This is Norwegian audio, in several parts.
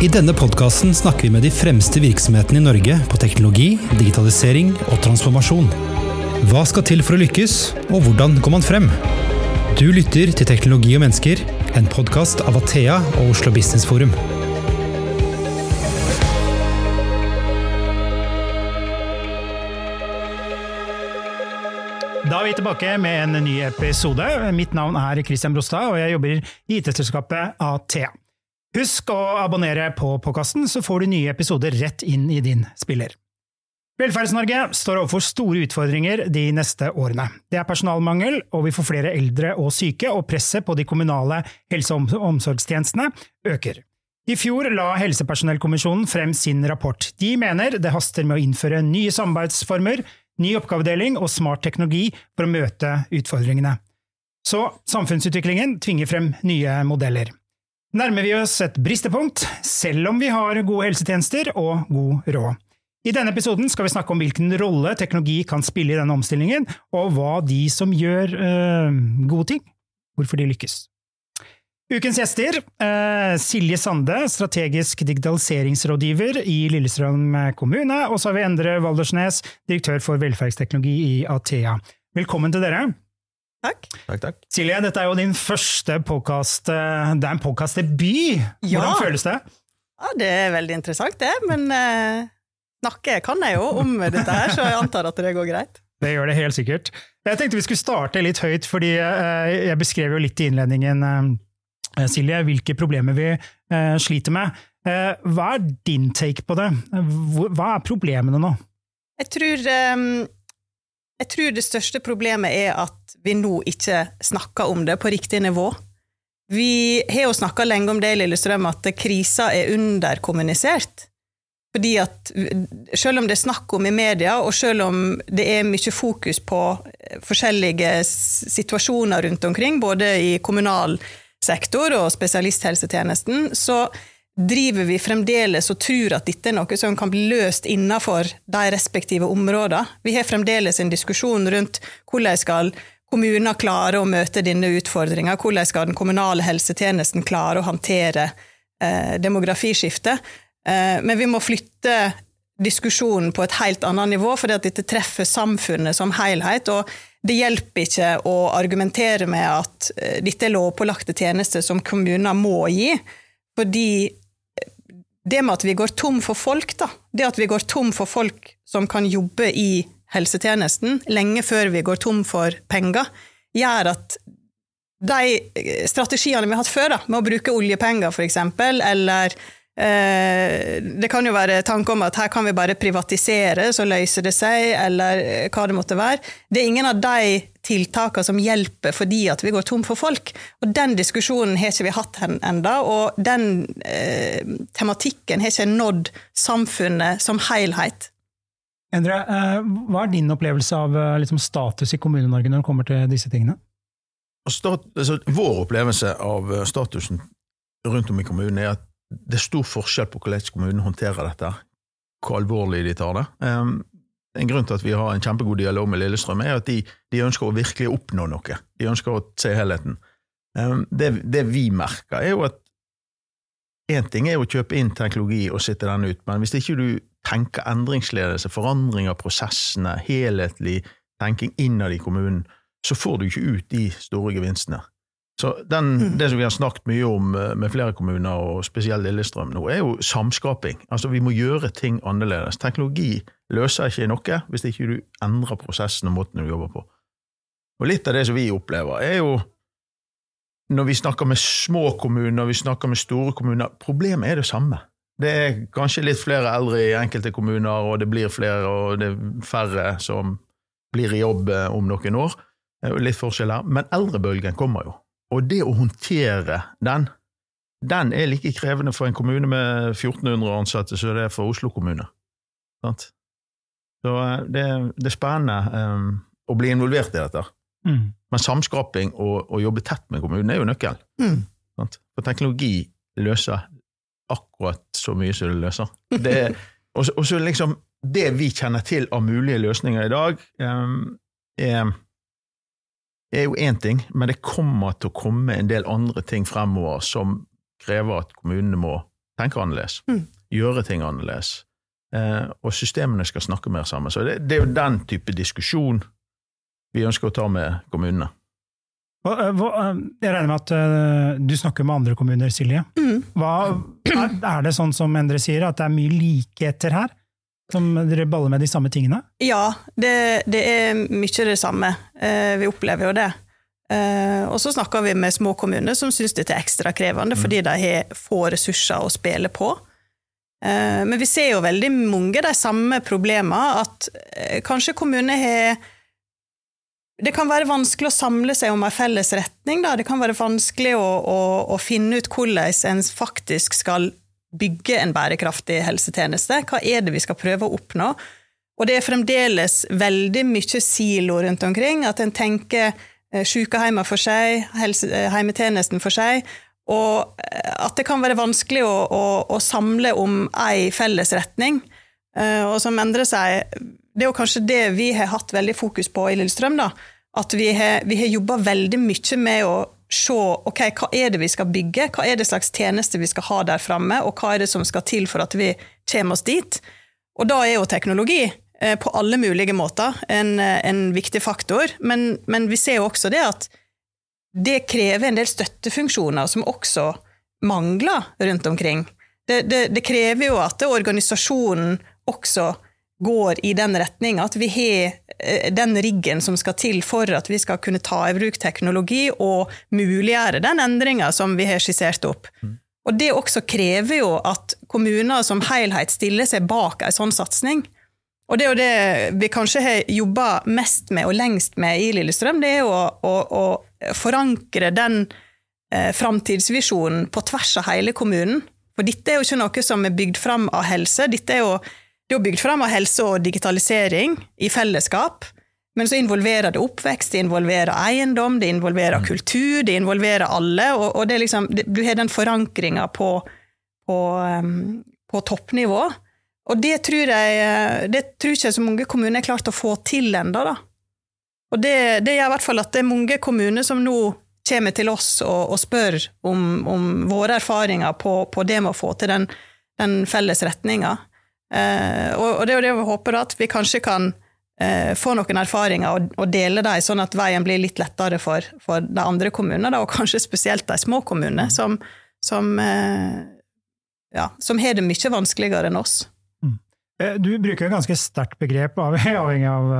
I denne podkasten snakker vi med de fremste virksomhetene i Norge på teknologi, digitalisering og transformasjon. Hva skal til for å lykkes, og hvordan går man frem? Du lytter til Teknologi og mennesker, en podkast av Athea og Oslo Business Forum. Da er vi tilbake med en ny episode. Mitt navn er Christian Brostad, og jeg jobber i IT-selskapet Athea. Husk å abonnere på podkasten, så får du nye episoder rett inn i din spiller. Velferds-Norge står overfor store utfordringer de neste årene. Det er personalmangel, og vi får flere eldre og syke, og presset på de kommunale helse- og omsorgstjenestene øker. I fjor la Helsepersonellkommisjonen frem sin rapport. De mener det haster med å innføre nye samarbeidsformer, ny oppgavedeling og smart teknologi for å møte utfordringene. Så samfunnsutviklingen tvinger frem nye modeller. Nærmer vi oss et bristepunkt, selv om vi har gode helsetjenester og god råd. I denne episoden skal vi snakke om hvilken rolle teknologi kan spille i denne omstillingen, og hva de som gjør øh, gode ting, hvorfor de lykkes. Ukens gjester eh, Silje Sande, strategisk digitaliseringsrådgiver i Lillestrøm kommune, og så har vi Endre Valdersnes, direktør for velferdsteknologi i Athea. Velkommen til dere. Takk. Takk, takk. Silje, dette er jo din første podkast. Det er en podkastdebut. Ja. Hvordan føles det? Ja, det er veldig interessant, det, men eh, snakke kan jeg jo om dette her, så jeg antar at det går greit. Det gjør det helt sikkert. Jeg tenkte vi skulle starte litt høyt, fordi eh, jeg beskrev jo litt i innledningen, eh, Silje, hvilke problemer vi eh, sliter med. Eh, hva er din take på det? Hva er problemene nå? Jeg tror, eh, jeg tror det største problemet er at vi nå ikke snakker om det på riktig nivå. Vi har jo snakka lenge om det i Lillestrøm, at krisa er underkommunisert. Fordi at selv om det er snakk om i media, og selv om det er mye fokus på eh, forskjellige situasjoner rundt omkring, både i kommunal sektor og spesialisthelsetjenesten, så driver vi fremdeles og tror at dette er noe som kan bli løst innenfor de respektive områdene. Vi har fremdeles en diskusjon rundt hvordan skal kommuner klare å møte denne utfordringa, hvordan skal den kommunale helsetjenesten klare å håndtere eh, demografiskiftet. Eh, men vi må flytte diskusjonen på et helt annet nivå, fordi at dette treffer samfunnet som helhet. og det hjelper ikke å argumentere med at eh, dette er lovpålagte tjenester som kommuner må gi, fordi det med at vi går tom for folk, da, det at vi går tom for folk som kan jobbe i helsetjenesten lenge før vi går tom for penger, gjør at de eh, strategiene vi har hatt før, da, med å bruke oljepenger f.eks., eller det kan jo være tanke om at her kan vi bare privatisere, så løser det seg, eller eh, hva det måtte være. Det er ingen av de tiltakene som hjelper fordi at vi går tom for folk. Og den diskusjonen har ikke vi hatt enda, og den eh, tematikken har ikke nådd samfunnet som helhet. Endre, eh, hva er din opplevelse av eh, liksom, status i Kommune-Norge når det kommer til disse tingene? Stat, altså, vår opplevelse av eh, statusen rundt om i kommunen er at det er stor forskjell på hvordan kommunen håndterer dette, hvor alvorlig de tar det. Um, en grunn til at vi har en kjempegod dialog med Lillestrøm, er at de, de ønsker å virkelig oppnå noe. De ønsker å se helheten. Um, det, det vi merker, er jo at én ting er å kjøpe inn teknologi og sitte den ut, men hvis ikke du tenker endringsledelse, forandring av prosessene, helhetlig tenking innad i kommunen, så får du ikke ut de store gevinstene. Så den, Det som vi har snakket mye om eh, med flere kommuner, og spesielt Lillestrøm nå, er jo samskaping. Altså Vi må gjøre ting annerledes. Teknologi løser ikke noe hvis ikke du endrer prosessen og måten du jobber på. Og Litt av det som vi opplever, er jo når vi snakker med små kommuner, vi snakker med store kommuner, problemet er det samme. Det er kanskje litt flere eldre i enkelte kommuner, og det blir flere, og det er færre som blir i jobb eh, om noen år. Det er jo litt forskjell her, men eldrebølgen kommer jo. Og det å håndtere den, den er like krevende for en kommune med 1400 ansatte som det er for Oslo kommune. Sant? Så eh, det, det er spennende um, å bli involvert i dette. Mm. Men samskaping og å jobbe tett med kommunen er jo nøkkelen. Mm. For teknologi løser akkurat så mye som det løser. Det, er- og så- og så liksom, det vi kjenner til av mulige løsninger i dag, um, er, er jo én ting, men det kommer til å komme en del andre ting fremover som krever at kommunene må tenke annerledes. Gjøre ting annerledes. Eh, og systemene skal snakke mer sammen. Så det, det er jo den type diskusjon vi ønsker å ta med kommunene. Hva- eh, hva- eh, Jeg regner med at eh, du snakker med andre kommuner, Silje. Mm. Hva, er, er det sånn som Endre sier, at det er mye likheter her? Som dere baller med de samme tingene? Ja, det, det er mye det samme. Eh, vi opplever jo det. Eh, og så snakker vi med små kommuner som syns dette er ekstra krevende, fordi de har få ressurser å spille på. Eh, men vi ser jo veldig mange de samme problemene, at kanskje kommuner har det kan være vanskelig å samle seg om en felles retning. Da. Det kan være vanskelig å, å, å finne ut hvordan en faktisk skal bygge en bærekraftig helsetjeneste. Hva er det vi skal prøve å oppnå? Og det er fremdeles veldig mye silo rundt omkring. At en tenker eh, sykehjemmet for seg, helse, eh, for seg. Og eh, at det kan være vanskelig å, å, å samle om ei felles retning. Og som Endre sier, det er jo kanskje det vi har hatt veldig fokus på i Lillestrøm. da, At vi har, vi har jobba veldig mye med å se ok, hva er det vi skal bygge, hva er det slags tjenester vi skal ha der framme, og hva er det som skal til for at vi kommer oss dit. Og da er jo teknologi eh, på alle mulige måter en, eh, en viktig faktor, men, men vi ser jo også det at det krever en del støttefunksjoner som også mangler rundt omkring. Det, det, det krever jo at organisasjonen også går i den retninga, at vi har eh, den riggen som skal til for at vi skal kunne ta i bruk teknologi og muliggjøre den endringa som vi har skissert opp. Og det også krever jo at kommuner som helhet stiller seg bak en sånn satsing. Og det er jo det vi kanskje har jobba mest med og lengst med i Lillestrøm, det er jo å, å, å forankre den eh, framtidsvisjonen på tvers av hele kommunen. For dette er jo ikke noe som er bygd fram av helse, dette er jo, det er jo bygd fram av helse og digitalisering i fellesskap. Men så involverer det oppvekst, det involverer eiendom, det involverer kultur, det involverer alle. Og, og det liksom, det, du har den forankringa på, på, um, på toppnivå. Og det tror jeg det tror ikke så mange kommuner er klart å få til ennå, da. Og det, det gjør i hvert fall at det er mange kommuner som nå kommer til oss og, og spør om, om, våre erfaringer på, på, det med å få til den, den felles retninga. Eh, og, det er jo det vi håper, at vi kanskje kan eh, få noen erfaringer og, dele dem, sånn at veien blir litt lettere for, for de andre kommunene, og kanskje spesielt de små kommunene, som, som, eh, ja, som har det mye vanskeligere enn oss. Eh, Du bruker et ganske sterkt begrep, av- avhengig av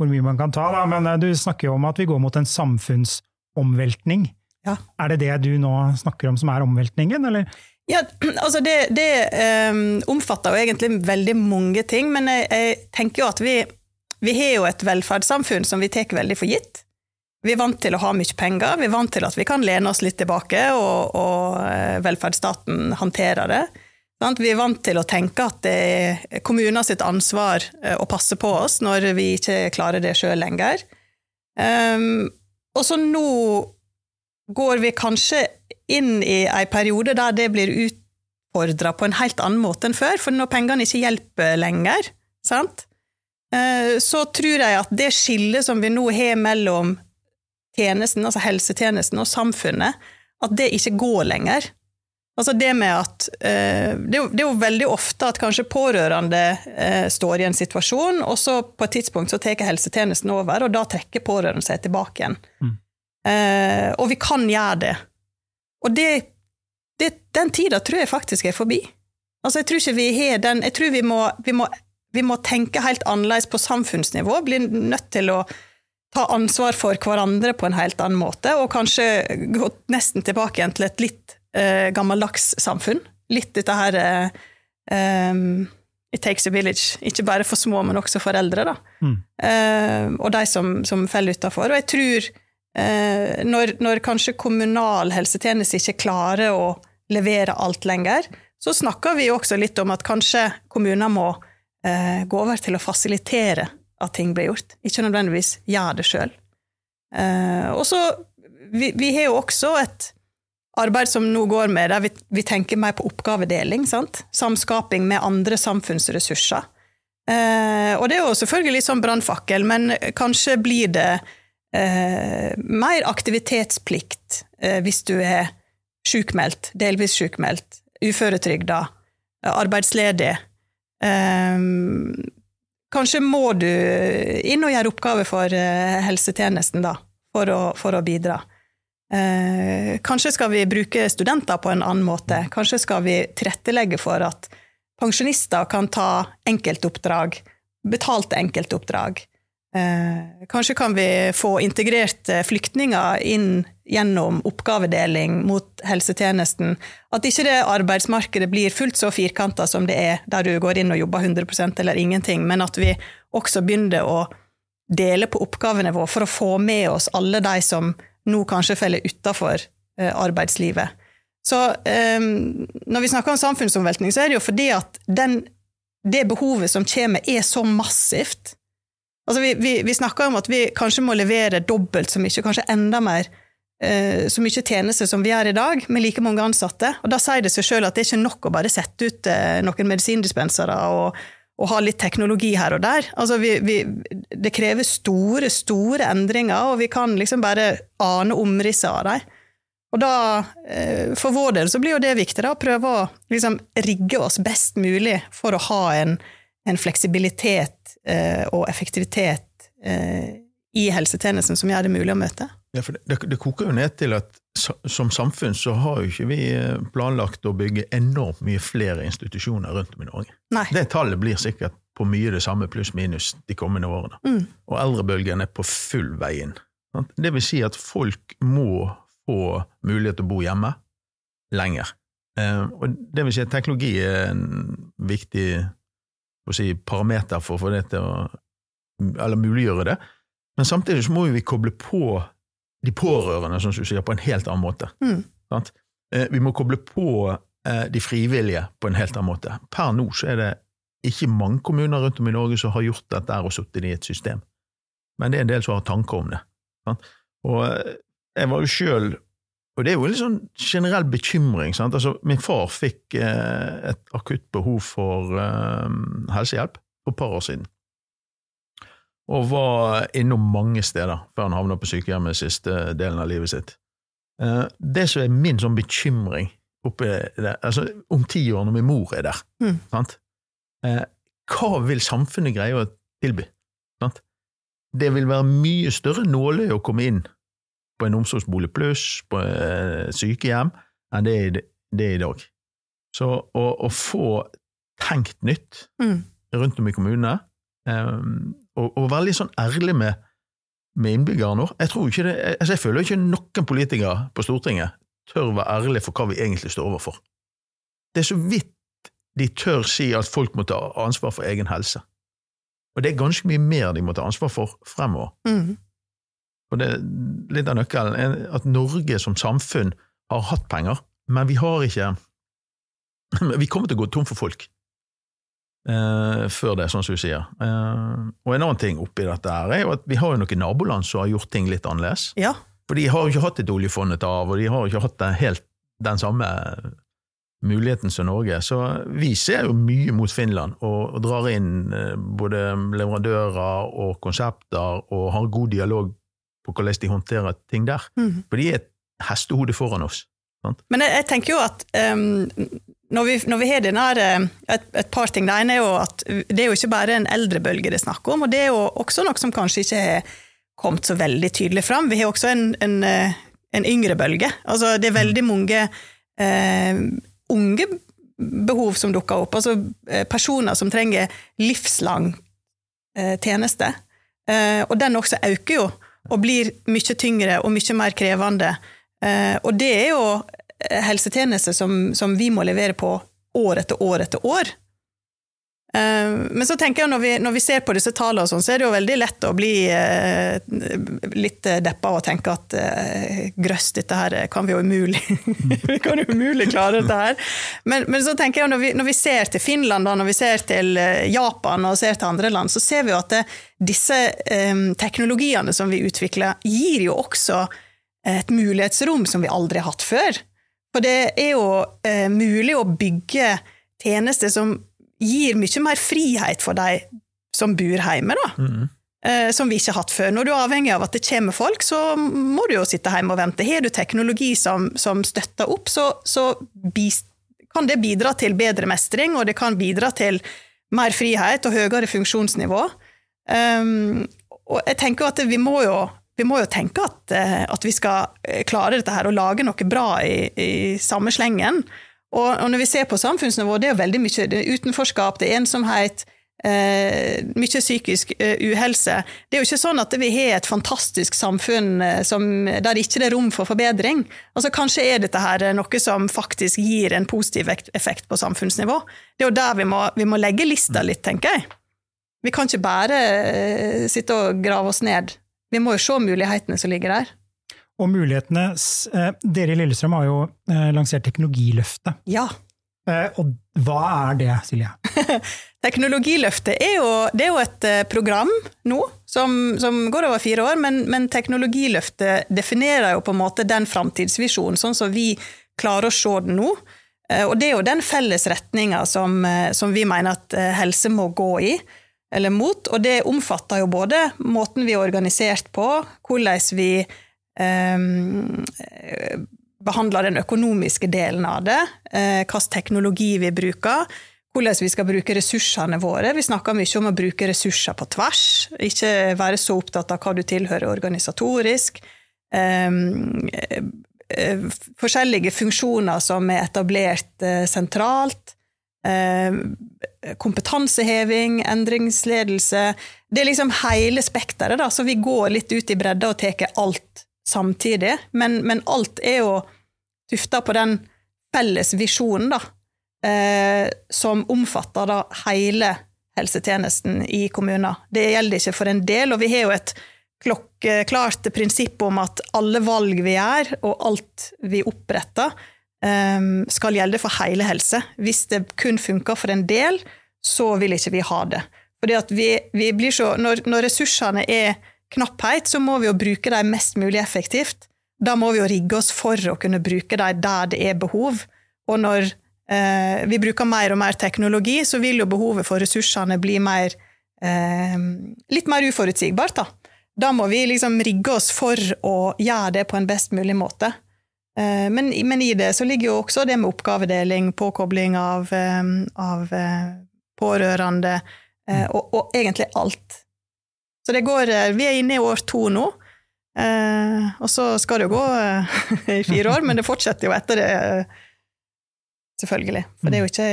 hvor mye man kan ta, da. men du snakker jo om at vi går mot en samfunnsomveltning. Ja. Er det det du nå snakker om som er omveltningen, eller? Ja, altså det, det um, omfatter jo egentlig veldig mange ting, men jeg, jeg tenker jo at vi, vi har jo et velferdssamfunn som vi tar veldig for gitt. Vi er vant til å ha mye penger, vi er vant til at vi kan lene oss litt tilbake, og, og eh, velferdsstaten håndterer det. Sant? Vi er vant til å tenke at det er kommuner sitt ansvar eh, å passe på oss når vi ikke klarer det sjøl lenger. Um, og så nå går vi kanskje inn i ei periode der det blir utfordra på en helt annen måte enn før, for når pengene ikke hjelper lenger, sant? Eh, så tror jeg at det skillet som vi nå har mellom tjenesten, altså helsetjenesten og samfunnet, at det ikke går lenger. Altså det med at eh, det, er jo, veldig ofte at kanskje pårørende eh, står i en situasjon, og så på et tidspunkt så tar helsetjenesten over, og da trekker pårørende seg tilbake igjen. Eh, og vi kan gjøre det. Og det, det, den tida tror jeg faktisk er forbi. Altså, jeg tror ikke vi har den Jeg tror vi må, vi må, vi må tenke helt annerledes på samfunnsnivå, bli nødt til å ta ansvar for hverandre på en helt annen måte, og kanskje gå nesten tilbake igjen til et litt eh, gammeldags samfunn. Litt dette her eh, um, It takes a village, ikke bare for små, men også for eldre, da. Mm. Eh, og de som, som faller utafor. Og jeg tror eh, når, når kanskje kommunal helsetjeneste ikke klarer å levere alt lenger, så snakker vi også litt om at kanskje kommuner må eh, gå over til å fasilitere at ting blir gjort, ikke nødvendigvis gjøre det sjøl. Eh, og så vi, vi har jo også et arbeid som nå går med, der vi, vi tenker mer på oppgavedeling. Sant? Samskaping med andre samfunnsressurser. Eh, og det er jo selvfølgelig litt sånn brannfakkel, men kanskje blir det eh, mer aktivitetsplikt eh, hvis du er sjukmeldt, delvis sjukmeldt, uføretrygda, arbeidsledig. Eh, kanskje må du inn og gjøre oppgaver for uh, helsetjenesten, da, for å, for å bidra. Eh, kanskje skal vi bruke studenter på en annen måte. Kanskje skal vi tilrettelegge for at pensjonister kan ta enkeltoppdrag, betalte enkeltoppdrag. Eh, kanskje kan vi få integrert eh, flyktninger inn gjennom oppgavedeling mot helsetjenesten. At ikke det arbeidsmarkedet blir fullt så firkanta som det er der du går inn og jobber 100% eller ingenting, men at vi også begynner å dele på oppgavenivå for å få med oss alle de som nå kanskje faller utafor eh, arbeidslivet. Så når vi snakker om samfunnsomveltning, så er det jo fordi at den, det behovet som kommer, er så massivt Altså vi, vi, vi snakker om at vi kanskje må levere dobbelt så mye, kanskje enda mer, eh, så mye tjenester som vi gjør i dag, med like mange ansatte. Og da sier det seg sjøl at det er ikke nok å bare sette ut eh, noen medisindispensere og, og, ha litt teknologi her og der. Altså vi, det krever store, store endringer, og vi kan liksom bare ane omrisset av dem. Og da, eh, for vår del, så blir jo det viktig, da, å prøve å liksom rigge oss best mulig for å ha en, en fleksibilitet og effektivitet eh, i helsetjenesten som gjør det mulig å møte. Ja, for det, det, koker jo ned til at som samfunn så har jo ikke vi eh, planlagt å bygge enormt mye flere institusjoner rundt om i Norge. Nei. Det tallet blir sikkert på mye det samme pluss-minus de kommende årene. Mm. Og eldrebølgen er på full vei inn. Det vil si at folk må få mulighet til å bo hjemme lenger. Og det vil si at teknologi er en viktig si, parameter for å få det til å Eller muliggjøre det. Men samtidig så må vi koble på de pårørende, som du sier, på en helt annen måte. Mm. Eh, vi må koble på eh, de frivillige på en helt annen måte. Per nå så er det ikke mange kommuner rundt om i Norge som har gjort dette og sittet i et system, men det er en del som har tanker om det. Og eh, jeg var jo sjøl og det er jo en sånn generell bekymring. Sant? Altså, min far fikk eh, et akutt behov for eh, helsehjelp for et par år siden, og var innom mange steder før han havna på sykehjemmet siste delen av livet sitt. Eh, det som er min sånn bekymring det, altså om ti år når min mor er der, mm. sant? Eh, hva vil samfunnet greie å tilby? Sant? Det vil være mye større nåløye å komme inn på en omsorgsbolig pluss, på et sykehjem, enn det er, det er i dag. Så å, å, få tenkt nytt mm. rundt om i kommunene, um, og, og, være litt sånn ærlig med, med innbyggerne jeg, tror ikke altså jeg føler ikke noen politikere på Stortinget tør være ærlige for hva vi egentlig står overfor. Det er så vidt de tør si at folk må ta ansvar for egen helse. Og det er ganske mye mer de må ta ansvar for fremover. Mm. Og det er litt av nøkkelen at Norge som samfunn har hatt penger, men vi har ikke Vi kommer til å gå tom for folk eh, før det, sånn som du sier. Eh, og en annen ting oppi dette her er jo at vi har jo noen naboland som har gjort ting litt annerledes. Ja. For de har jo ikke hatt et oljefond å ta av, og de har jo ikke hatt helt den samme muligheten som Norge. Så vi ser jo mye mot Finland, og, og drar inn eh, både leverandører og konsepter, og har god dialog på hvordan de håndterer ting der. Mm. For de er et hestehode foran oss. Sant? Men jeg, jeg, tenker jo at um, når, vi, når, vi, har denne, eh, et, et, par ting, det ene er jo at det er jo ikke bare en eldrebølge det er snakk om, og det er jo også noe som kanskje ikke har kommet så veldig tydelig fram. Vi har også en, en, eh, en yngre bølge. Altså, det er veldig mange uh, unge behov som dukker opp. Altså personer som trenger livslang uh, tjeneste. Uh, og den også øker jo og blir mye tyngre og mye mer krevende. Eh, og det er jo helsetjenester som, som vi må levere på år etter år etter år. Eh, men så tenker jeg når vi, når vi ser på disse tallene, sånn, så er det jo veldig lett å bli eh, litt deppa og tenke at grøss, dette her kan vi jo umulig Vi kan jo umulig klare dette her. Men, men så tenker jeg når vi, når vi ser til Finland, da, når vi ser til Japan og ser til andre land, så ser vi jo at det, disse eh, teknologiene som vi utvikler, gir jo også et mulighetsrom som vi aldri har hatt før. For det er jo eh, mulig å bygge tjenester som gir mye mer frihet for de som bor hjemme, da. Mm. Eh, som vi ikke har hatt før. Når du er avhengig av at det kommer folk, så må du jo sitte hjemme og vente. Har du teknologi som, som støtter opp, så, så kan det bidra til bedre mestring, og det kan bidra til mer frihet og høyere funksjonsnivå. Um, og jeg tenker at vi må jo, vi må jo tenke at, eh, at, vi skal eh, klare dette her og lage noe bra i, i samme slengen. Og, og, når vi ser på samfunnsnivå, det er jo veldig mye det er utenforskap, det er ensomhet, eh, mye psykisk eh, uhelse. Det er jo ikke sånn at vi har et fantastisk samfunn eh, som, der det ikke er rom for forbedring. Altså Kanskje er dette her noe som faktisk gir en positiv effekt på samfunnsnivå. Det er jo der vi må, vi må legge lista litt, tenker jeg. Vi kan ikke bare eh, sitte og grave oss ned. Vi må jo se mulighetene som ligger der. Og mulighetene eh, Dere i Lillestrøm har jo lansert Teknologiløftet. Ja. Og hva er det, Silje? Teknologiløftet er jo, det er jo et eh, program nå som, som går over fire år, men, men, Teknologiløftet definerer jo på en måte den framtidsvisjonen, sånn som vi klarer å se den nå. Eh, og det er jo den felles retninga som, eh, som, vi mener at helse må gå i, eller mot. Og det omfatter jo både måten vi er organisert på, hvordan vi um, behandler den økonomiske delen av det, eh, hvilken teknologi vi bruker hvordan vi skal bruke ressursene våre. Vi snakker mye om å bruke ressurser på tvers, ikke være så opptatt av hva du tilhører organisatorisk. Eh, forskjellige funksjoner som er etablert uh, sentralt. Uh, kompetanseheving, endringsledelse. Det er liksom hele spekteret, så vi går litt ut i bredda og tar alt samtidig. Men, men alt er jo tufta på den felles visjonen, da eh, som omfatter da hele helsetjenesten i kommuner. Det gjelder ikke for en del, og vi har jo et klokkeklart prinsipp om at alle valg vi gjør, og alt vi oppretter, eh, skal gjelde for hele helse. Hvis det kun funker for en del, så vil ikke vi ha det. Fordi at vi, vi blir så, når, når ressursene er knapphet, så må vi jo bruke dem mest mulig effektivt. Da må vi jo rigge oss for å kunne bruke dem der det er behov. Og når eh, vi bruker mer og mer teknologi, så vil jo behovet for ressursene bli mer, eh, litt mer uforutsigbart. Da. da må vi liksom rigge oss for å gjøre det på en best mulig måte. Eh, men, men, i det så ligger jo også det med oppgavedeling, påkobling av, eh, av eh, pårørende, eh, og, og, egentlig alt. Så det går Vi er inne i år to nå. og så skal det jo gå i fire år, men det fortsetter jo etter det Selvfølgelig. For det er jo ikke,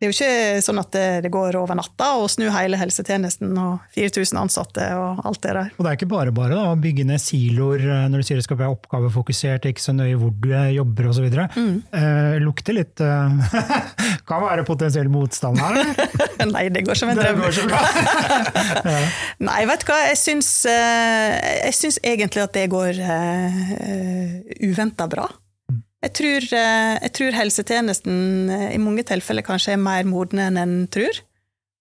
det er jo ikke sånn at det, det, går over natta å snu hele helsetjenesten og 4000 ansatte og alt det der. Og det er ikke bare bare da, å bygge ned siloer eh, når du sier det skal være oppgavefokusert, ikke så nøye hvor du jobber osv. Mm. Eh, lukter litt eh, Kan være potensiell motstand her. Nei, det går som en drøm. ja. Nei, vet du hva, jeg syns, eh, jeg syns egentlig at det går uh, uventa bra. Jeg tror, eh, jeg tror, helsetjenesten eh, i mange tilfeller kanskje er mer modne enn en tror.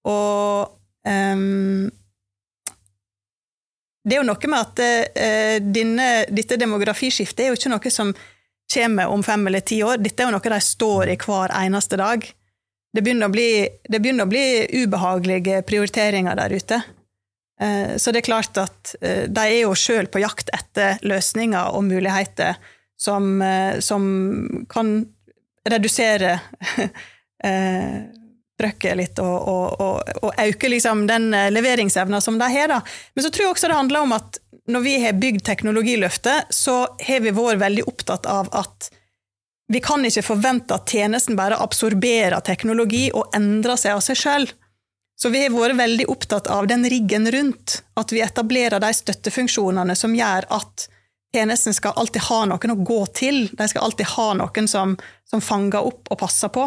Og um, det er jo noe med at uh, denne, dette demografiskiftet er jo ikke noe som kommer om fem eller ti år. Dette er jo noe de står i hver eneste dag. Det begynner bli, begynner å bli ubehagelige prioriteringer der ute. Uh, så det er klart at uh, de er jo sjøl på jakt etter løsninger og muligheter som, eh, som kan redusere eh, trøkket litt og, og, og, og øke liksom den eh, leveringsevna som de har. Da. Men så tror jeg også det handler om at når vi har bygd Teknologiløftet, så har vi vært veldig opptatt av at vi kan ikke forvente at tjenesten bare absorberer teknologi og endrer seg av seg sjøl. Så vi har vært veldig opptatt av den riggen rundt, at vi etablerer de støttefunksjonene som gjør at tjenesten skal alltid ha noen å gå til. De skal alltid ha noen som, som fanger opp og passer på.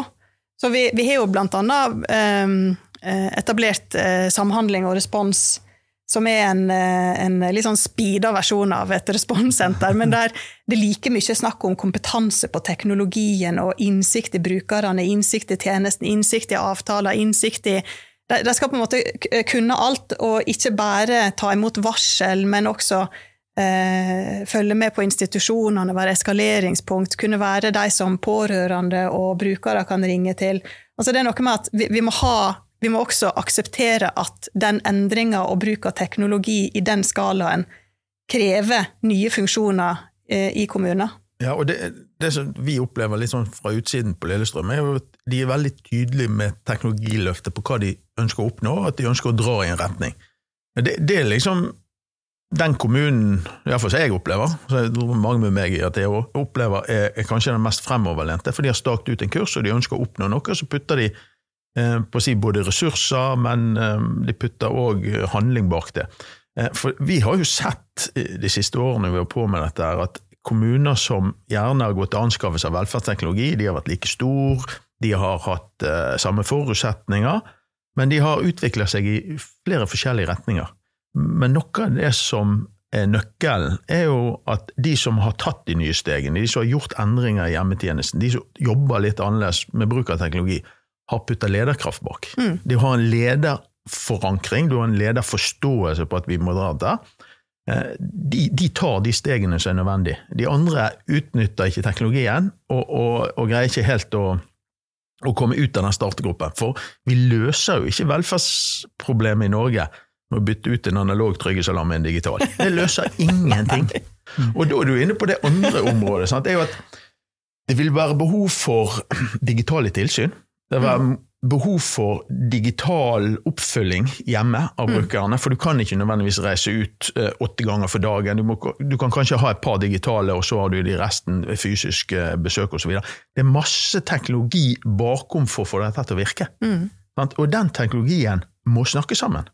Så vi, vi har jo blant annet ehm, eh, etablert eh, samhandling og respons, som er en, eh, en litt sånn speeda versjon av et responssenter, men der det er like mye snakk om kompetanse på teknologien og innsikt i brukerne, innsikt i tjenesten, innsikt i avtaler, innsikt i de skal på en måte kunne alt, og ikke bare ta imot varsel, men også eh, følge med på institusjonene, være eskaleringspunkt, kunne være de som pårørende og brukere kan ringe til. Altså det er noe med at vi, vi, må, ha, vi må også akseptere at den endringa og bruk av teknologi i den skalaen krever nye funksjoner eh, i kommuner. Ja, og det, det som vi opplever litt sånn fra utsiden på Lillestrøm, er at de er veldig tydelige med teknologiløftet på hva de ønsker å oppnå, og at de ønsker å dra i en retning. Det, det er liksom den kommunen, iallfall som jeg opplever, så jeg tror mange med meg i at jeg opplever, er, er kanskje den mest fremoverlente, for de har staket ut en kurs, og de ønsker å oppnå noe, så putter de på å si både ressurser, men eh, de putter òg handling bak det. Eh, for vi har jo sett de siste årene vi har på med dette, at kommuner som gjerne har gått til anskaffelse av velferdsteknologi, de har vært like stor, de har hatt samme forutsetninger, men de har utvikla seg i flere forskjellige retninger. Men noe av det som er nøkkelen, er jo at de som har tatt de nye stegene, de som har gjort endringer i hjemmetjenesten, de som jobber litt annerledes med bruk av teknologi, har putta lederkraft bak. Mm. De har en lederforankring, du har en lederforståelse på at vi må dra der. Eh, de, de, tar de stegene som er nødvendig. De andre utnytter ikke teknologien og, og, og greier ikke helt å, å, komme ut av den startgruppen. For vi løser jo ikke velferdsproblemet i Norge med å bytte ut en analog tryggesalarm med en digital. Det løser ingenting. Og da er du inne på det andre området. Sant? Det er jo at det vil være behov for digitale tilsyn. Det var behov for digital oppfølging hjemme av mm. brukerne. For du kan ikke nødvendigvis reise ut uh, åtte ganger for dagen. Du, må, du, kan kanskje ha et par digitale, og så har du de resten fysisk uh, besøk osv. Det er masse teknologi bakom for å få dette til å virke. Mm. Og den teknologien må snakke sammen.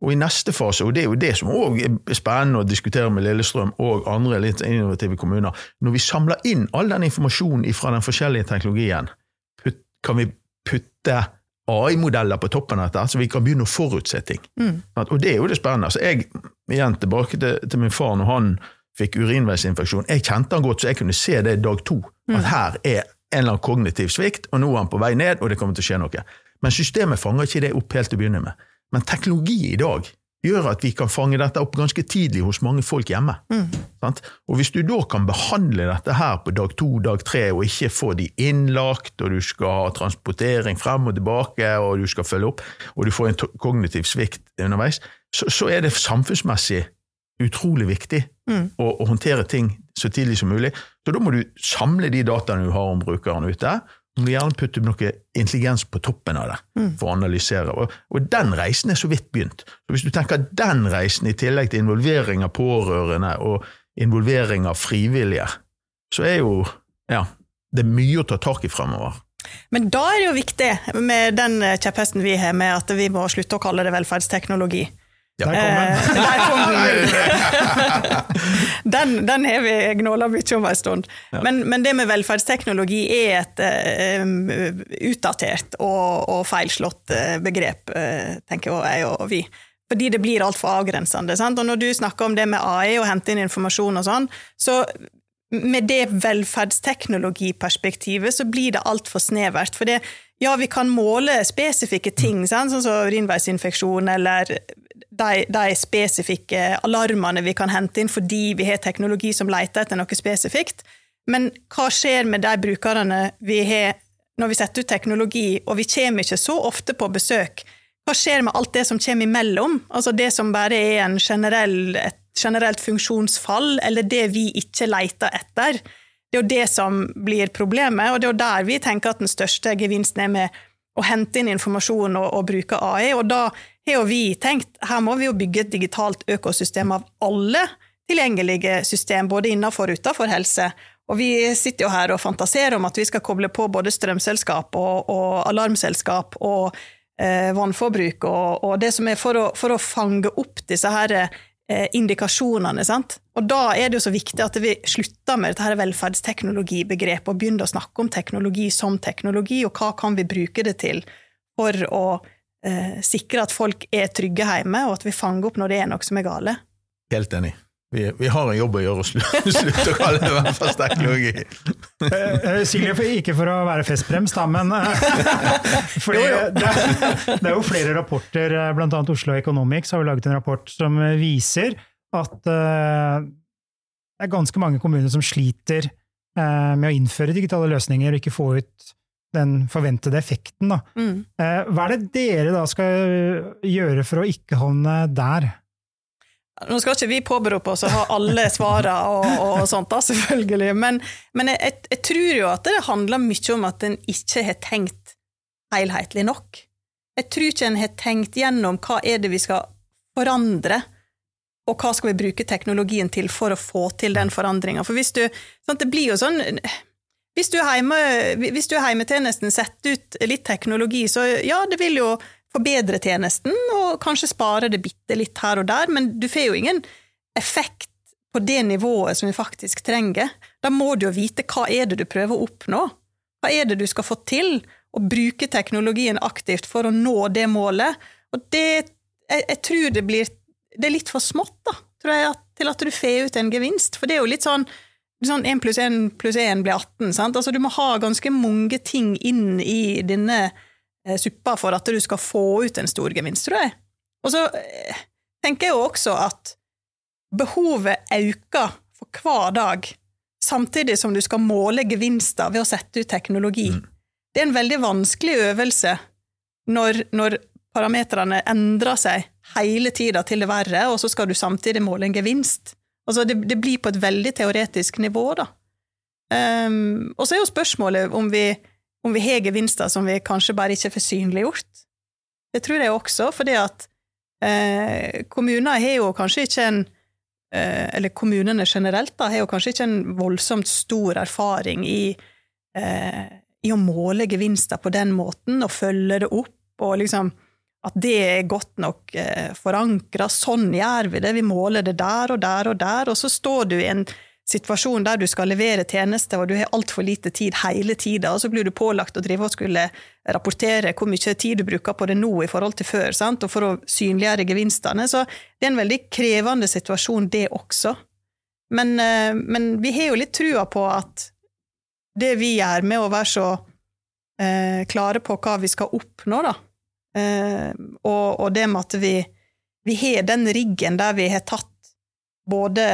Og i neste fase, og det er jo det som òg er spennende å diskutere med Lillestrøm og andre litt innovative kommuner, når vi samler inn all den informasjonen fra den forskjellige teknologien, kan vi putte AI-modeller på toppen av dette, så vi kan begynne å forutse ting. Mm. Og det er jo det spennende. Så jeg, igjen tilbake til, til, min far når han fikk urinveisinfeksjon. Jeg kjente han godt, så jeg kunne se det dag to. At mm. her er en eller annen kognitiv svikt, og nå er han på vei ned, og det kommer til å skje noe. Men systemet fanger ikke det opp helt til å begynne med. Men teknologi i dag gjør at vi kan fange dette opp ganske tidlig hos mange folk hjemme. Mm. Og Hvis du da kan behandle dette her på dag to, dag tre, og ikke få de innlagt, og du skal ha transportering frem og tilbake, og du skal følge opp, og du får en kognitiv svikt underveis, så, så er det samfunnsmessig utrolig viktig mm. å, å, håndtere ting så tidlig som mulig. Så da må du samle de dataene du har om brukeren ute, gjerne putte noe intelligens på toppen av det mm. for å analysere. Og, og, den reisen er så vidt begynt. Så Hvis du tenker den reisen i tillegg til involvering av pårørende og involvering av frivillige, så er jo ja, det er mye å ta tak i fremover. Men da er det jo viktig med den kjepphesten vi har med at vi må slutte å kalle det velferdsteknologi. Der kom den! den, den har vi gnåla mye om en stund. Ja. Men, men, det med velferdsteknologi er et uh, utdatert og, og, feilslått uh, begrep, uh, tenker jeg og vi. Fordi det blir altfor avgrensende. Sant? Og når du snakker om det med AI og hente inn informasjon og sånn, så med det velferdsteknologiperspektivet så blir det altfor snevert. For det, ja, vi kan måle spesifikke ting, sant? sånn som urinveisinfeksjon eller de, de, spesifikke alarmene vi kan hente inn fordi vi har teknologi som leter etter noe spesifikt. Men hva skjer med de brukerne vi har når vi setter ut teknologi, og vi kommer ikke så ofte på besøk? Hva skjer med alt det som kommer imellom? Altså det som bare er generell, et generelt funksjonsfall, eller det vi ikke leter etter? Det er jo det som blir problemet, og det er jo der vi tenker at den største gevinsten er med å hente inn informasjon og, og bruke AI. Og da har jo vi tenkt her må vi jo bygge et digitalt økosystem av alle tilgjengelige system, både innenfor og utenfor helse. Og vi sitter jo her og fantaserer om at vi skal koble på både strømselskap og, og alarmselskap og eh, vannforbruk og, og, det som er for å, for å fange opp disse her indikasjonene. Sant? Og da er det jo så viktig at vi slutter med dette velferdsteknologibegrepet og begynner å snakke om teknologi som teknologi, og hva kan vi bruke det til for å eh, sikre at folk er trygge hjemme, og at vi fanger opp når det er noe som er gale. Helt enig. Vi, vi har en jobb å gjøre, og slutt å kalle det velferdsteknologi. Uh, Silje, ikke for å være festbrems, da, men uh, fordi, det, det, er jo flere rapporter, bl.a. Oslo Economics har jo laget en rapport som viser at uh, det er ganske mange kommuner som sliter med å innføre digitale løsninger og ikke få ut den forventede effekten. Da. Mm. Eh, hva er det dere da skal gjøre for å ikke havne der? Nå skal ikke vi påberope oss å ha alle svarene og, og, sånt, da, selvfølgelig, men, men jeg, jeg, tror jo at det handler mye om at en ikke har tenkt helhetlig nok. Jeg tror ikke en har tenkt gjennom hva er det vi skal forandre, og hva skal vi bruke teknologien til for å få til den forandringa. For hvis du sant, Det blir jo sånn hvis du, hjemme, hvis du heimetjenesten setter ut litt teknologi, så ja, det vil jo forbedre tjenesten, og kanskje spare det bitte litt her og der, men du får jo ingen effekt på det nivået som vi faktisk trenger. Da må du jo vite hva er det du prøver å oppnå. Hva er det du skal få til? Og bruke teknologien aktivt for å nå det målet. Og det Jeg, jeg tror det blir Det er litt for smått, da, tror jeg, til at du får ut en gevinst. For det er jo litt sånn sånn 1 pluss 1 pluss 1 blir 18. Sant? Altså, du må ha ganske mange ting inn i denne suppa for at du skal få ut en stor gevinst, tror jeg. Og så eh, tenker jeg jo også at behovet øker for hver dag, samtidig som du skal måle gevinster ved å sette ut teknologi. Mm. Det er en veldig vanskelig øvelse når, når parametrene endrer seg hele tida til det verre, og så skal du samtidig måle en gevinst. Altså, det, det blir på et veldig teoretisk nivå, da. Um, og så er jo spørsmålet om vi om vi har gevinster som vi kanskje bare ikke får synliggjort. Det tror jeg også, fordi at eh, kommuner har jo kanskje ikke en eh, Eller kommunene generelt da, har jo kanskje ikke en voldsomt stor erfaring i, eh, i å måle gevinster på den måten, og følge det opp, og liksom at det er godt nok eh, forankra. Sånn gjør vi det, vi måler det der og der og der, og så står du i en situasjon der du skal levere tjenester, og du har altfor lite tid hele tida, og så blir du pålagt å drive og skulle rapportere hvor mye tid du bruker på det nå i forhold til før, sant? og for å synliggjøre gevinstene. Så det er en veldig krevende situasjon, det også. Men, eh, men vi har jo litt trua på at det vi gjør med å være så eh, klare på hva vi skal oppnå, da, eh, og, og, det med at vi, vi har den riggen der vi har tatt både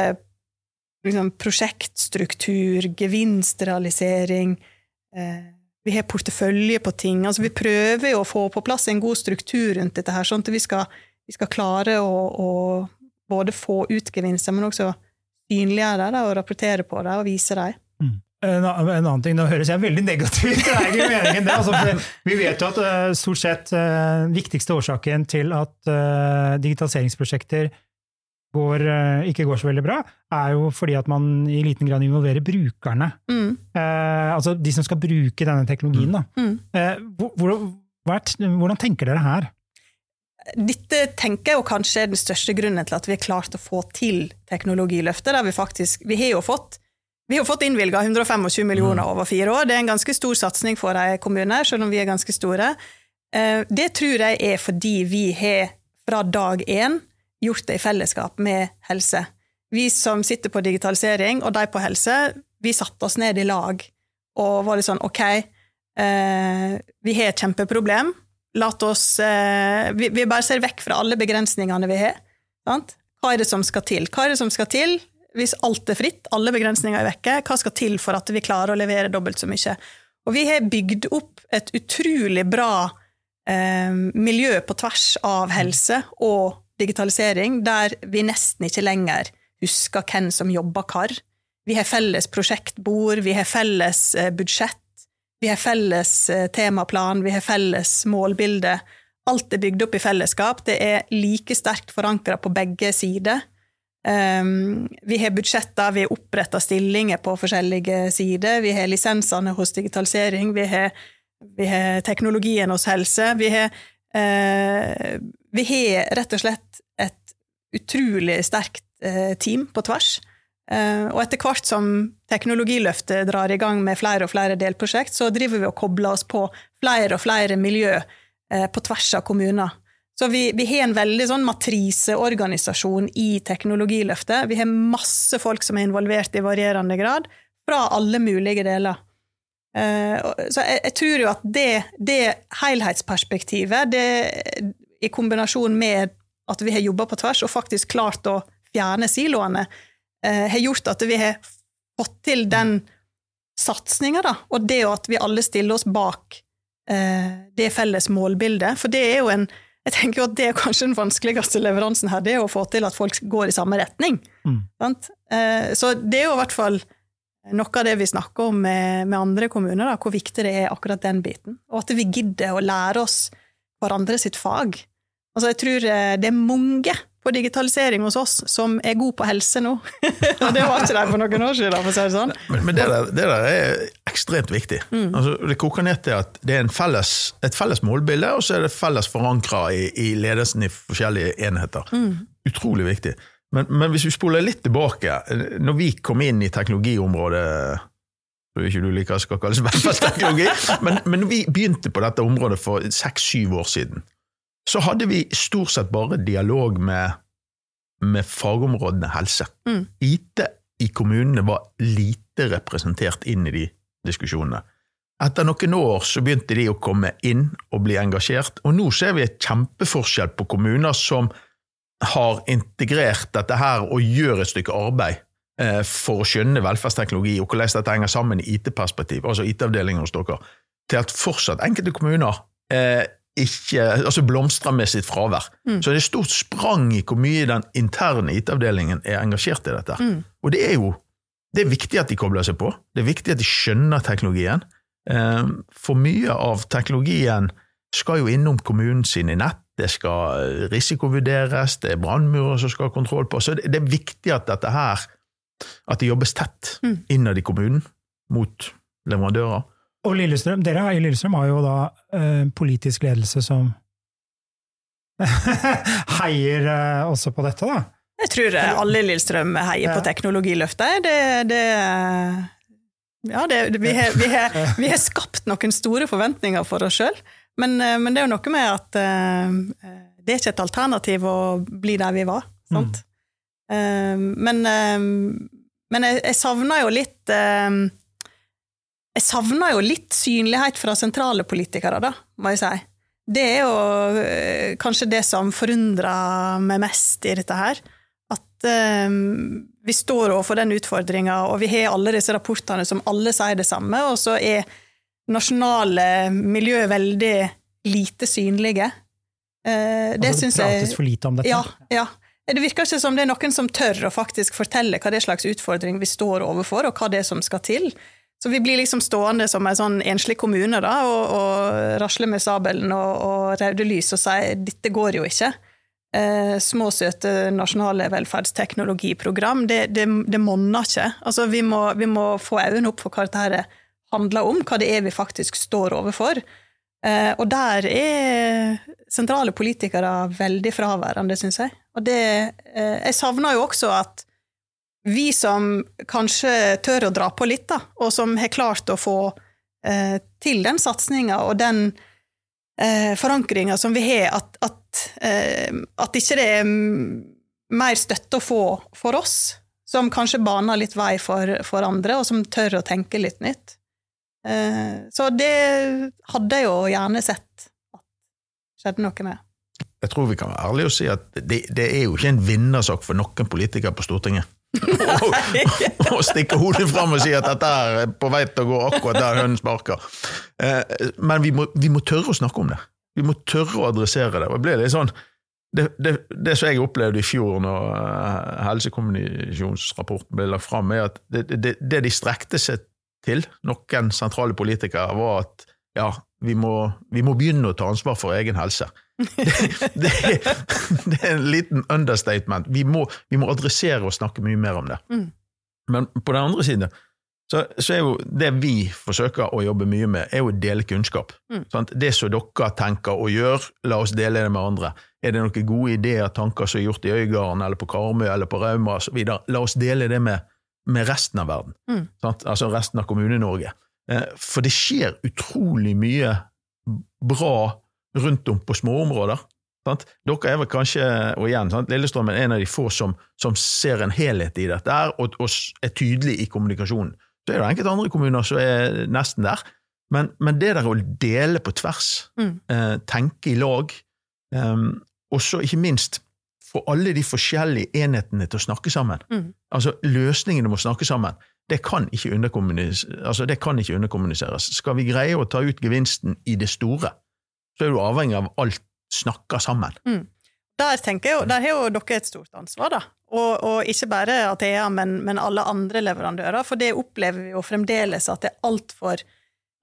liksom, prosjektstruktur, gevinstrealisering. Eh, vi har portefølje på ting. Altså, vi prøver jo å få på plass en god struktur rundt dette, her, sånn at vi skal, vi skal klare å, å, både få ut gevinster, men også synliggjøre det og rapportere på det og vise dem. Mm. En, annen ting, Nå høres jeg veldig negativt det er ikke meningen det. Altså, vi vet jo at uh, stort sett uh, viktigste årsaken til at uh, digitaliseringsprosjekter går, eh, ikke går så veldig bra, er jo fordi at man i liten grad involverer brukerne. Mm. Eh, altså de som skal bruke denne teknologien. Da. Mm. Eh, hvordan, hvordan tenker dere her? Dette tenker jeg kanskje er den største grunnen til at vi har klart å få til teknologiløftet. Der vi faktisk, vi har jo fått vi har fått innvilga 125 millioner mm. over fire år. Det er en ganske stor satsing for en kommune, selv om vi er ganske store. Eh, det tror jeg er fordi vi har fra dag én gjort det i fellesskap med helse. Vi som sitter på digitalisering, og de på helse, vi satte oss ned i lag og var litt sånn OK, eh, vi har et kjempeproblem. Oss eh, vi, vi, bare ser vekk fra alle begrensningene vi har. Sant? Hva er det som skal til? Hva er det som skal til hvis alt er fritt, alle begrensninger er vekke? Hva skal til for at vi klarer å levere dobbelt så mye? Og vi har bygd opp et utrolig bra eh, miljø på tvers av helse og digitalisering der vi nesten ikke lenger husker hvem som jobber hvor. Vi har felles prosjektbord, vi har felles eh, budsjett, vi har felles eh, temaplan, vi har felles målbilde. Alt er bygd opp i fellesskap. Det er like sterkt forankra på begge sider. Um, vi har budsjetter, vi har oppretta stillinger på forskjellige sider. Vi har lisensene hos digitalisering, vi har, vi har teknologien hos helse. Vi har Eh, vi har rett og slett et utrolig sterkt eh, team på tvers. Eh, og etter hvert som teknologiløftet drar i gang med flere og flere delprosjekt, så driver vi og kobler oss på flere og flere miljø på tvers av kommuner. Så vi, vi, har en veldig sånn matriseorganisasjon i teknologiløftet. Vi har masse folk som er involvert i varierende grad, fra alle mulige deler. Eh, så jeg, jeg, tror jo at det, det helhetsperspektivet, det, i kombinasjon med at vi har jobba på tvers og faktisk klart å fjerne siloene, eh, har gjort at vi har fått til den satsinga, da, og det at vi alle stiller oss bak eh, det felles målbildet. For det er jo en, jeg tenker jo at det er kanskje den vanskeligste leveransen her, det er å få til at folk går i samme retning. Mm. Sant? Eh, Så det er jo i hvert fall noe av det vi snakker om med, med andre kommuner, da, hvor viktig det er akkurat den biten. Og at vi gidder å lære oss hverandre sitt fag. Altså, jeg tror eh, det er mange på digitalisering hos oss som er gode på helse nå. Og det var ikke de for noen år siden, for å si det sånn. Men, men det, der, det der er ekstremt viktig. Mm. Altså, det koker ned til at det er en felles, et felles målbilde, og så er det felles forankra i, i ledelsen i forskjellige enheter. Mm. Utrolig viktig. Men, men hvis vi spoler litt tilbake, når vi kom inn i teknologiområdet tror ikke du liker skal kalles velferdsteknologi, men, men når vi begynte på dette området for seks-syv år siden, så hadde vi stort sett bare dialog med, med fagområdene helse. Mm. IT i kommunene var lite representert inn i de diskusjonene. Etter noen år så begynte de å komme inn og bli engasjert, og nå ser vi et kjempeforskjell på kommuner som har integrert dette her og gjør et stykke arbeid for å skjønne velferdsteknologi og hvordan dette henger sammen i IT-perspektiv, altså IT-avdelingen hos dere, til at fortsatt enkelte kommuner eh, ikke, altså blomstrer med sitt fravær. Mm. Så det er stort sprang i hvor mye den interne IT-avdelingen er engasjert i dette. Mm. Og det er jo det er viktig at de kobler seg på, det er viktig at de skjønner teknologien. Eh, For mye av teknologien skal jo innom kommunen sin i nett, det skal eh, risikovurderes, det er brannmurer som skal ha kontroll på. Så det det er viktig at dette her, at det jobbes tett Mm. innad i kommunen mot leverandører. Og Lillestrøm, dere i Lillestrøm har jo da eh, politisk ledelse som heier eh, også på dette, da. Jeg tror eh, alle i Lillestrøm heier på teknologiløftet. Det, det Ja, det, vi, har, vi, har, vi har skapt noen store forventninger for oss sjøl, men, eh, men det er jo noe med at eh, det er ikke et alternativ å bli der vi var. Sant? Eh, men eh, men jeg, jeg savner jo litt eh, Jeg savner jo litt synlighet fra sentrale politikere, da, må jeg si. Det er jo eh, kanskje det som forundrer meg mest i dette her. At vi står overfor den utfordringa, og vi har alle disse rapportene som alle sier det samme, og så er nasjonale miljø veldig lite synlige. Eh, det altså, syns det jeg prates for lite om dette. ja, ja. Det virker ikke som det er noen som tør å faktisk fortelle hva det slags utfordring vi står overfor, og hva det er som skal til. Så vi blir liksom stående som en sånn enslig kommune da, og, og rasle med sabelen og, og røde lys og si dette går jo ikke. Eh, små, søte nasjonale velferdsteknologiprogram, det, det, det monner ikke. Altså, vi må, vi må få øynene opp for hva dette handler om, hva det er vi faktisk står overfor. Eh, og der er sentrale politikere veldig fraværende, syns jeg. Og det eh, Jeg savner jo også at vi som kanskje tør å dra på litt, da, og som har klart å få eh, til den satsinga og den eh, forankringa som vi har, at, at, eh, at ikke det er mer støtte å få for oss, som kanskje baner litt vei for, for andre, og som tør å tenke litt nytt. Eh, så det hadde jeg jo gjerne sett at skjedde noe med. Jeg tror vi kan være ærlige og si at det, det er jo ikke en vinnersak for noen politikere på Stortinget. Å stikke hodet fram og si at dette er på vei til å gå akkurat der hønen sparker. Eh, Men vi må, vi må tørre å snakke om det. Vi må tørre å adressere det. Det sånn det, det, det som jeg opplevde i fjor når eh, helsekommunikasjonsrapporten ble lagt fram, er at det, det, det de strekte seg til, noen sentrale politikere, var at ja, vi må, vi må begynne å ta ansvar for egen helse. Det, det, det er en liten understatement. Vi må, vi må adressere og snakke mye mer om det. Mm. Men på den andre siden så, så er jo det vi forsøker å jobbe mye med, er jo å dele kunnskap. Mm. Det som dere tenker og gjør, la oss dele det med andre. Er det noen gode ideer, tanker som er gjort i Øygarden eller på Karmøy eller på Rauma osv., la oss dele det med, med resten av verden. Mm. Altså resten av Kommune-Norge. Eh, For det skjer utrolig mye bra rundt om på småområder. Dere er vel kanskje, og igjen, sant? Lillestrøm er en av de få som, som ser en helhet i dette her, og, og er tydelig i kommunikasjonen. Så er det enkelte andre kommuner som er nesten der. Men, men det der å dele på tvers, Mm. eh, tenke i lag, eh, og så ikke minst få alle de forskjellige enhetene til å snakke sammen. Mm. Altså Løsningene må snakke sammen. Det kan, altså, det kan ikke underkommuniseres. Skal vi greie å ta ut gevinsten i det store, så er du avhengig av alt snakker sammen. Der tenker jeg jo, der har jo dere et stort ansvar, da. Og, og ikke bare Athea, men, men alle andre leverandører. For det opplever vi jo fremdeles at det er altfor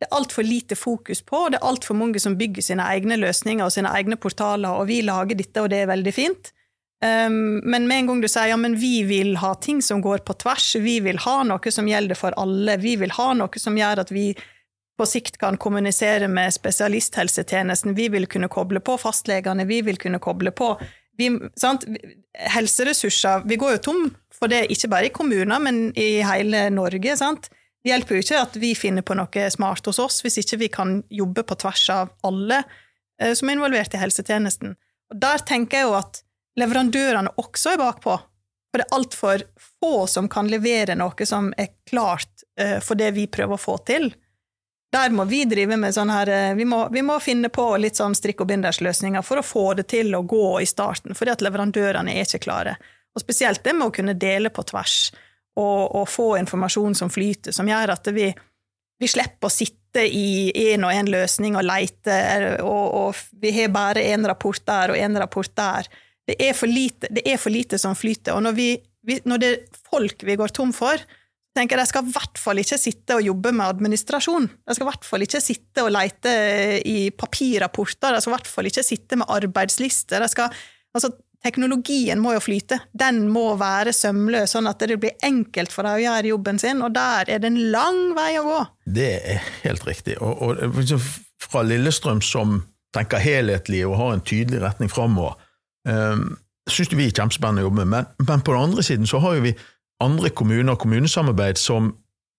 det er altfor lite fokus på, og det er altfor mange som bygger sine egne løsninger og sine egne portaler, og vi lager dette, og det er veldig fint. Um, men med en gang du sier ja, men vi vil ha ting som går på tvers, vi vil ha noe som gjelder for alle, vi vil ha noe som gjør at vi på sikt kan kommunisere med spesialisthelsetjenesten, vi vil kunne koble på fastlegene, vi vil kunne koble på vi, Helseressurser Vi går jo tom for det, ikke bare i kommuner, men i hele Norge. sant? Det hjelper jo ikke at vi finner på noe smart hos oss, hvis ikke vi kan jobbe på tvers av alle eh, som er involvert i helsetjenesten. Og Der tenker jeg jo at leverandørene også er bakpå. For det er altfor få som kan levere noe som er klart eh, for det vi prøver å få til. Der må vi drive med sånn her eh, vi må, vi må finne på litt sånn strikk og bindersløsninger for å få det til å gå i starten, fordi at leverandørene er ikke klare. Og spesielt det med å kunne dele på tvers og, og få informasjon som flyter, som gjør at vi, vi slipper å sitte i én og én løsning og leite, og, og, vi har bare én rapport der og én rapport der. Det er, lite, det er for lite som flyter. Og når, vi, når det er folk vi går tom for, tenker jeg skal i hvert fall ikke sitte og jobbe med administrasjon. De skal i hvert fall ikke sitte og lete i papirrapporter. De skal i hvert fall ikke sitte med arbeidslister. Skal, altså, teknologien må jo flyte. Den må være sømløs, sånn at det blir enkelt for dem å gjøre jobben sin, og der er det en lang vei å gå. Det er helt riktig. Og, og liksom fra Lillestrøm, som tenker helhetlig og har en tydelig retning framover, um, syns vi er kjempespennende å jobbe med. Men, men på den andre siden så har jo vi andre kommuner og kommunesamarbeid som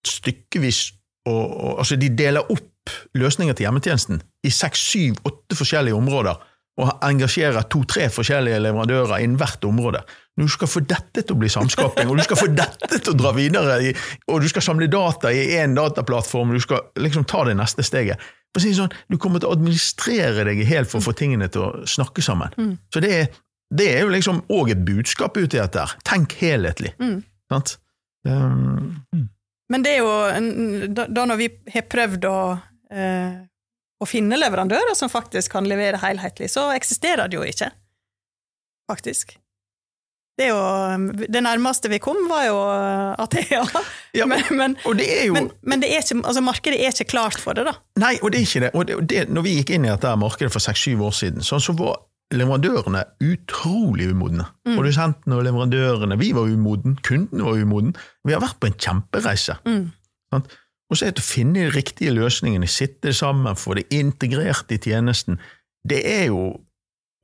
stykkevis og, og, Altså, de deler opp løsninger til hjemmetjenesten i seks, syv, åtte forskjellige områder, og engasjerer to-tre forskjellige leverandører innen hvert område. Du skal få dette til å bli samskaping, og du skal få dette til å dra videre, og du skal samle data i én dataplattform, og du skal liksom ta det neste steget si sånn, Du kommer til å administrere deg helt for å få tingene til å snakke sammen. Mm. Så det er, det er jo liksom òg et budskap ute i dette. Tenk helhetlig. Mm. Sant? Um, Men det er jo da, da når vi har prøvd å, eh, å finne leverandører som faktisk kan levere helhetlig, så eksisterer det jo ikke, faktisk. Det, jo, det, nærmeste vi kom, var jo Athea. Ja, men, men, det jo, men, men det ikke, altså markedet er ikke klart for det, da. Nei, og det er ikke det. Og det, det når vi gikk inn i dette markedet for seks-syv år siden, så, så var leverandørene utrolig umodne. Mm. Produsentene og leverandørene. Vi var umodne, kundene var umoden. Vi har vært på en kjempereise. Mm. Og så er det å finne de riktige løsningene, sitte sammen, få det integrert i tjenesten. Det er jo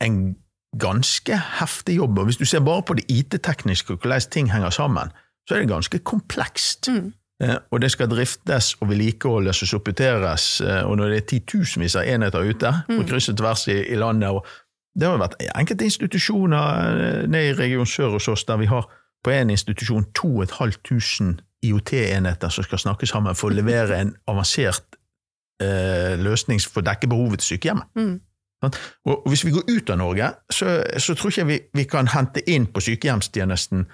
en ganske heftig jobb. og Hvis du ser bare på det IT-tekniske og hvordan ting henger sammen, så er det ganske komplekst. Mm. Eh, og det skal driftes og vedlikeholdes og supporteres, eh, og når det er titusenvis av enheter ute på mm. kryss og tvers i, i landet, og det har vært enkelte institusjoner eh, nede i Region Sør hos oss der vi har på en institusjon 2500 IOT-enheter som skal snakke sammen for å levere en avansert eh, løsning for å dekke behovet til sykehjemmet. Mm. Og Hvis vi går ut av Norge, så, så tror ikke jeg vi, vi, kan hente inn på sykehjemstjenesten,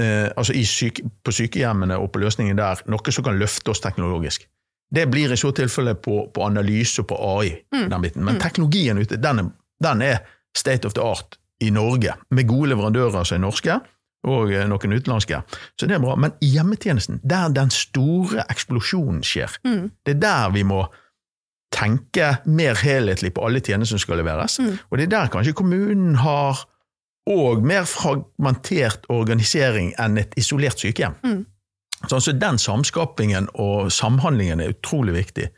eh, altså syke, på sykehjemmene og på løsningen der, noe som kan løfte oss teknologisk. Det blir i så tilfelle på, på analyse og på AI, mm. den biten. men mm. teknologien ute, den er den er state of the art i Norge, med gode leverandører som er norske, og eh, noen utenlandske. Så det er bra. Men hjemmetjenesten, der den store eksplosjonen skjer, mm. det er der vi må tenke mer helhetlig på alle tjenester som skal leveres. Mm. Og det er der kanskje kommunen har og mer fragmentert organisering enn et isolert sykehjem. Mm. Så altså den samskapingen og samhandlingen er utrolig viktig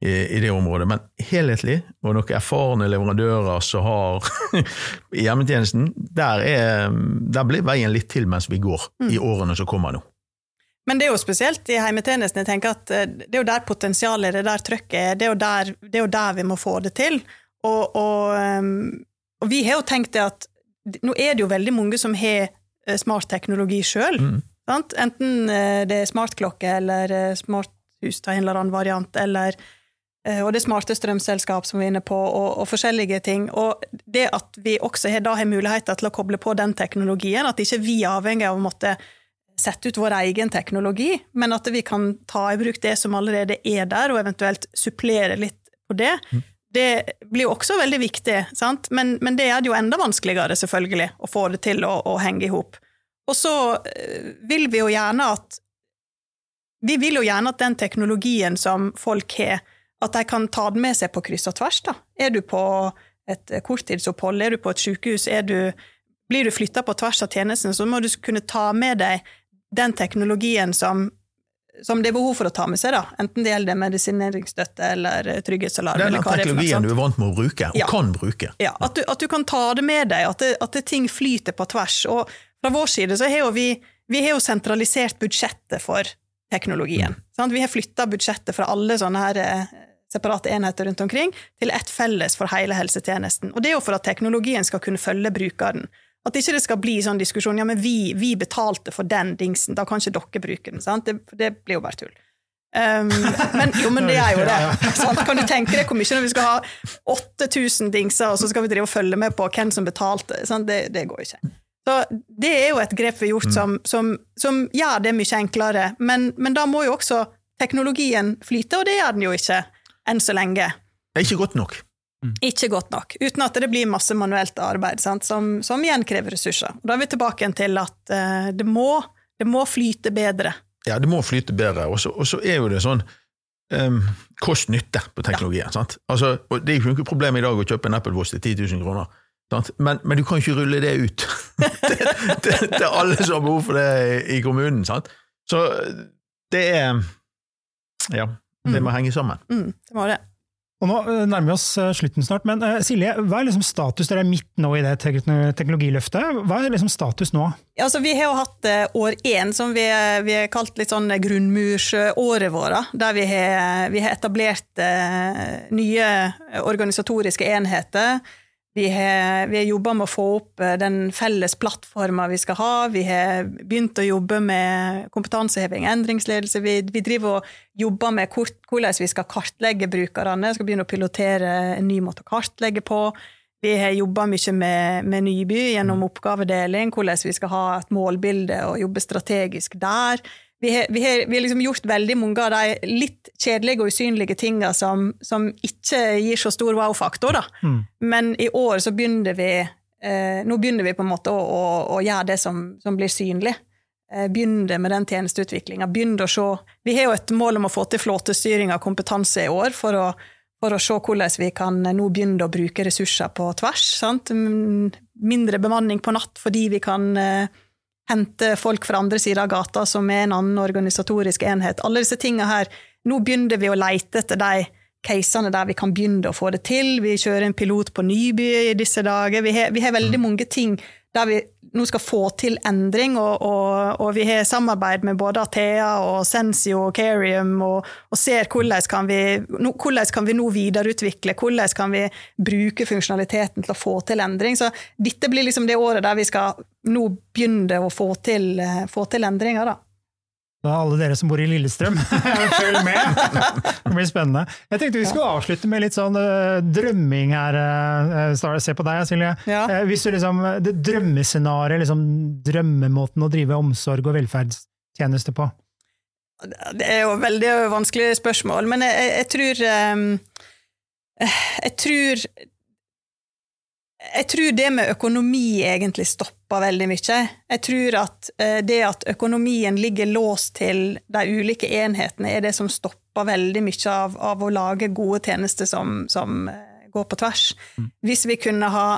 i, i, det området. Men helhetlig, og noen erfarne leverandører som har hjemmetjenesten, der, er, der, blir veien litt til mens vi går mm. i årene som kommer nå. Men det er jo spesielt i heimetjenesten. Jeg tenker at eh, Det er jo der potensialet det er der trøkket er, det er jo der, det er jo der vi må få det til. Og, og, ehm, og, vi har jo tenkt det at nå er det jo veldig mange som har eh, smart teknologi sjøl. Mm. Enten eh, det er smartklokke eller smarthus av en eller annen variant, eller og det smarte strømselskap som vi er inne på, og, og, forskjellige ting. Og det at vi også har, da har muligheter til å koble på den teknologien, at ikke vi er avhengig av å måtte sette ut vår egen teknologi, men at vi kan ta i bruk det som allerede er der, og eventuelt supplere litt på det, mm. det blir jo også veldig viktig, sant? Men, men det er det jo enda vanskeligere, selvfølgelig, å få det til å, å henge i hop. Og så eh, vil vi jo gjerne at Vi vil jo gjerne at den teknologien som folk har, at de kan ta den med seg på kryss og tvers. da. Er du på et korttidsopphold, er du på et sykehus, du, blir du flytta på tvers av tjenesten, så må du kunne ta med deg den teknologien som som det er behov for å ta med seg, da. enten det gjelder medisineringsstøtte eller trygghetsalarm. Den teknologien du er vant med å bruke, og Ja. kan bruke. Ja, at du, at du kan ta det med deg, at, det, at det, ting flyter på tvers. Og fra vår side så har jo vi, vi har jo sentralisert budsjettet for teknologien. Sant? Vi har flytta budsjettet fra alle sånne her eh, separate enheter rundt omkring til ett felles for hele helsetjenesten. Og det er jo for at teknologien skal kunne følge brukeren. At ikke det skal bli sånn diskusjon ja, men vi, vi betalte for den dingsen, da kan ikke dere bruke den. Det, det blir jo bare tull. Um, men jo, men det er jo det. Sant? Kan du tenke deg hvor mye når vi skal ha 8000 dingser, og så skal vi drive og følge med på hvem som betalte? Det, det går jo ikke. Så det er jo et grep vi har gjort som, som, som gjør det mye enklere, men, men da må jo også teknologien flyte, og det gjør den jo ikke enn så lenge. Det er ikke godt nok. Ikke godt nok, uten at det blir masse manuelt arbeid, sant? Som, som igjen krever ressurser. Da er vi tilbake til at uh, det, må, det må flyte bedre. Ja, det må flyte bedre. Og så og så er jo det sånn um, kost-nytte på teknologien. Sant? Altså, og det er jo ikke noe problem i dag å kjøpe en Apple Watch til 10 000 kroner. Men, men du kan ikke rulle det ut til, alle som har behov for det i kommunen. Sant? Så det er Ja, det må henge sammen. Mm, det må det. Og nå eh, nærmer vi oss eh, slutten snart, men uh, Silje, hva er liksom status? Dere er midt nå i det teknologiløftet. Hva er liksom status nå? Ja, altså, vi har jo hatt uh, år én, som vi, vi har kalt litt sånn grunnmursåret vårt. Der vi har, vi har etablert uh, nye organisatoriske enheter. Vi har, vi har jobba med å få opp eh, den felles plattforma vi skal ha. Vi har begynt å jobbe med kompetanseheving, endringsledelse. Vi, vi driver og jobber med kort, hvordan vi skal kartlegge brukerne. Skal begynne å pilotere en ny måte å kartlegge på. Vi har jobba mye med, med Nyby gjennom oppgavedeling, hvordan vi skal ha et målbilde og jobbe strategisk der. Vi har, vi har, vi har liksom gjort veldig mange av de litt kjedelige og usynlige tinga som, som ikke gir så stor wow-faktor. Mm. Men i år så begynner vi eh, Nå begynner vi på en måte å, å, å gjøre det som, som blir synlig. Eh, begynne med den tjenesteutviklinga. Begynne å se Vi har jo et mål om å få til flåtestyring av kompetanse i år, for å, for å se hvordan vi kan nå begynne å bruke ressurser på tvers. Sant? Mindre bemanning på natt fordi vi kan eh, hente folk fra andre sida av gata som er en annen organisatorisk enhet. Alle disse tinga her. Nå begynner vi å leite etter de casene der vi kan begynne å få det til. Vi kjører en pilot på Nyby i disse dager. Vi har, vi har veldig mange ting der vi nå skal få til endring, og, og, og vi har samarbeid med både Athea og Sensio og Carium, og, og ser hvordan kan, vi, nå, hvordan kan vi nå videreutvikle, hvordan kan vi bruke funksjonaliteten til å få til endring. Så dette blir liksom det året der vi skal nå begynne å få til, eh, få til endringer, da. Da alle dere som bor i Lillestrøm, følg med! Det blir spennende. Jeg tenkte vi skulle avslutte med litt sånn eh, drømming her. Star. Se på deg, Silje. Ja. Hvis du liksom, det drømmescenarioet, liksom drømmemåten å drive omsorg og velferdstjeneste på. Det er jo et veldig vanskelig spørsmål, men jeg, jeg, jeg tror ehm, Jeg tror jeg tror det med økonomi egentlig stopper veldig mye. Jeg tror at eh, det at økonomien ligger låst til de ulike enhetene, er det som stopper veldig mye av, av å lage gode tjenester som, som eh, går på tvers. Hvis vi kunne ha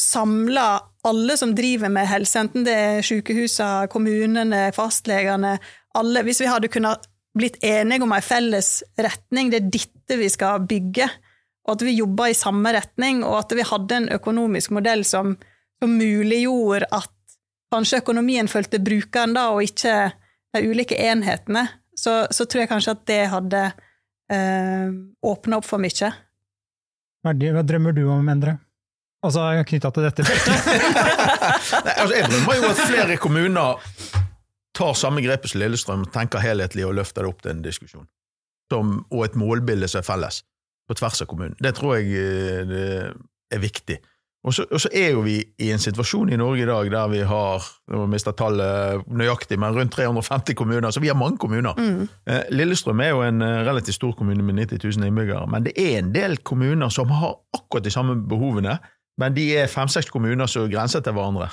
samla alle som driver med helse, enten det er sykehusene, kommunene, fastlegene, alle, hvis vi hadde kunnet blitt enige om en felles retning, det er dette vi skal bygge, og at vi jobber i samme retning, og at vi hadde en økonomisk modell som, som muliggjorde at kanskje økonomien fulgte brukeren da, og ikke de ulike enhetene, så, så tror jeg kanskje at det hadde eh, åpna opp for mye. Hva drømmer du om, Endre? Altså knytta til dette feltet. Nei, altså, jeg drømmer jo at flere kommuner tar samme grepet som Lillestrøm, tenker helhetlig og løfter det opp til en diskusjon. Som, og et målbilde som er felles, på tvers av kommunen. Det tror jeg eh, det er viktig. Og så, og så er jo vi i en situasjon i Norge i dag der vi har nå mister tallet nøyaktig, men rundt 350 kommuner, så vi har mange kommuner. Mm. Lillestrøm er jo en eh, relativt stor kommune med 90 000 innbyggere, men det er en del kommuner som har akkurat de samme behovene, men de er fem-seks kommuner som grenser til hverandre,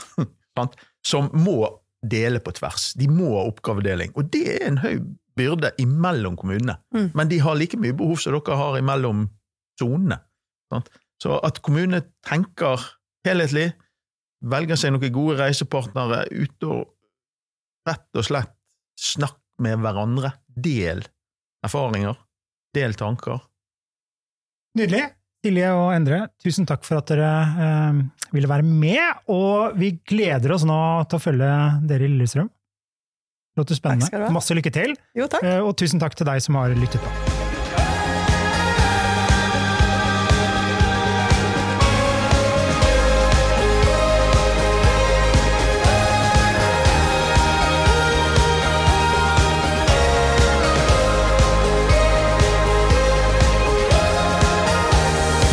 som må dele på tvers. De må ha oppgavedeling, og det er en høy byrde imellom kommunene. Mm. Men de har like mye behov som dere har imellom sonene. sant? Så at kommunene tenker helhetlig, velger seg noen gode reisepartnere, ute og rett og slett snakk med hverandre. Del erfaringer, del tanker. Nydelig. Silje og Endre, tusen takk for at dere eh, ville være med, og vi gleder oss nå til å følge dere i Lillestrøm. Låter Takk skal du spennende. ha. Masse lykke til, Jo, takk. eh, og tusen takk til deg som har lyttet på.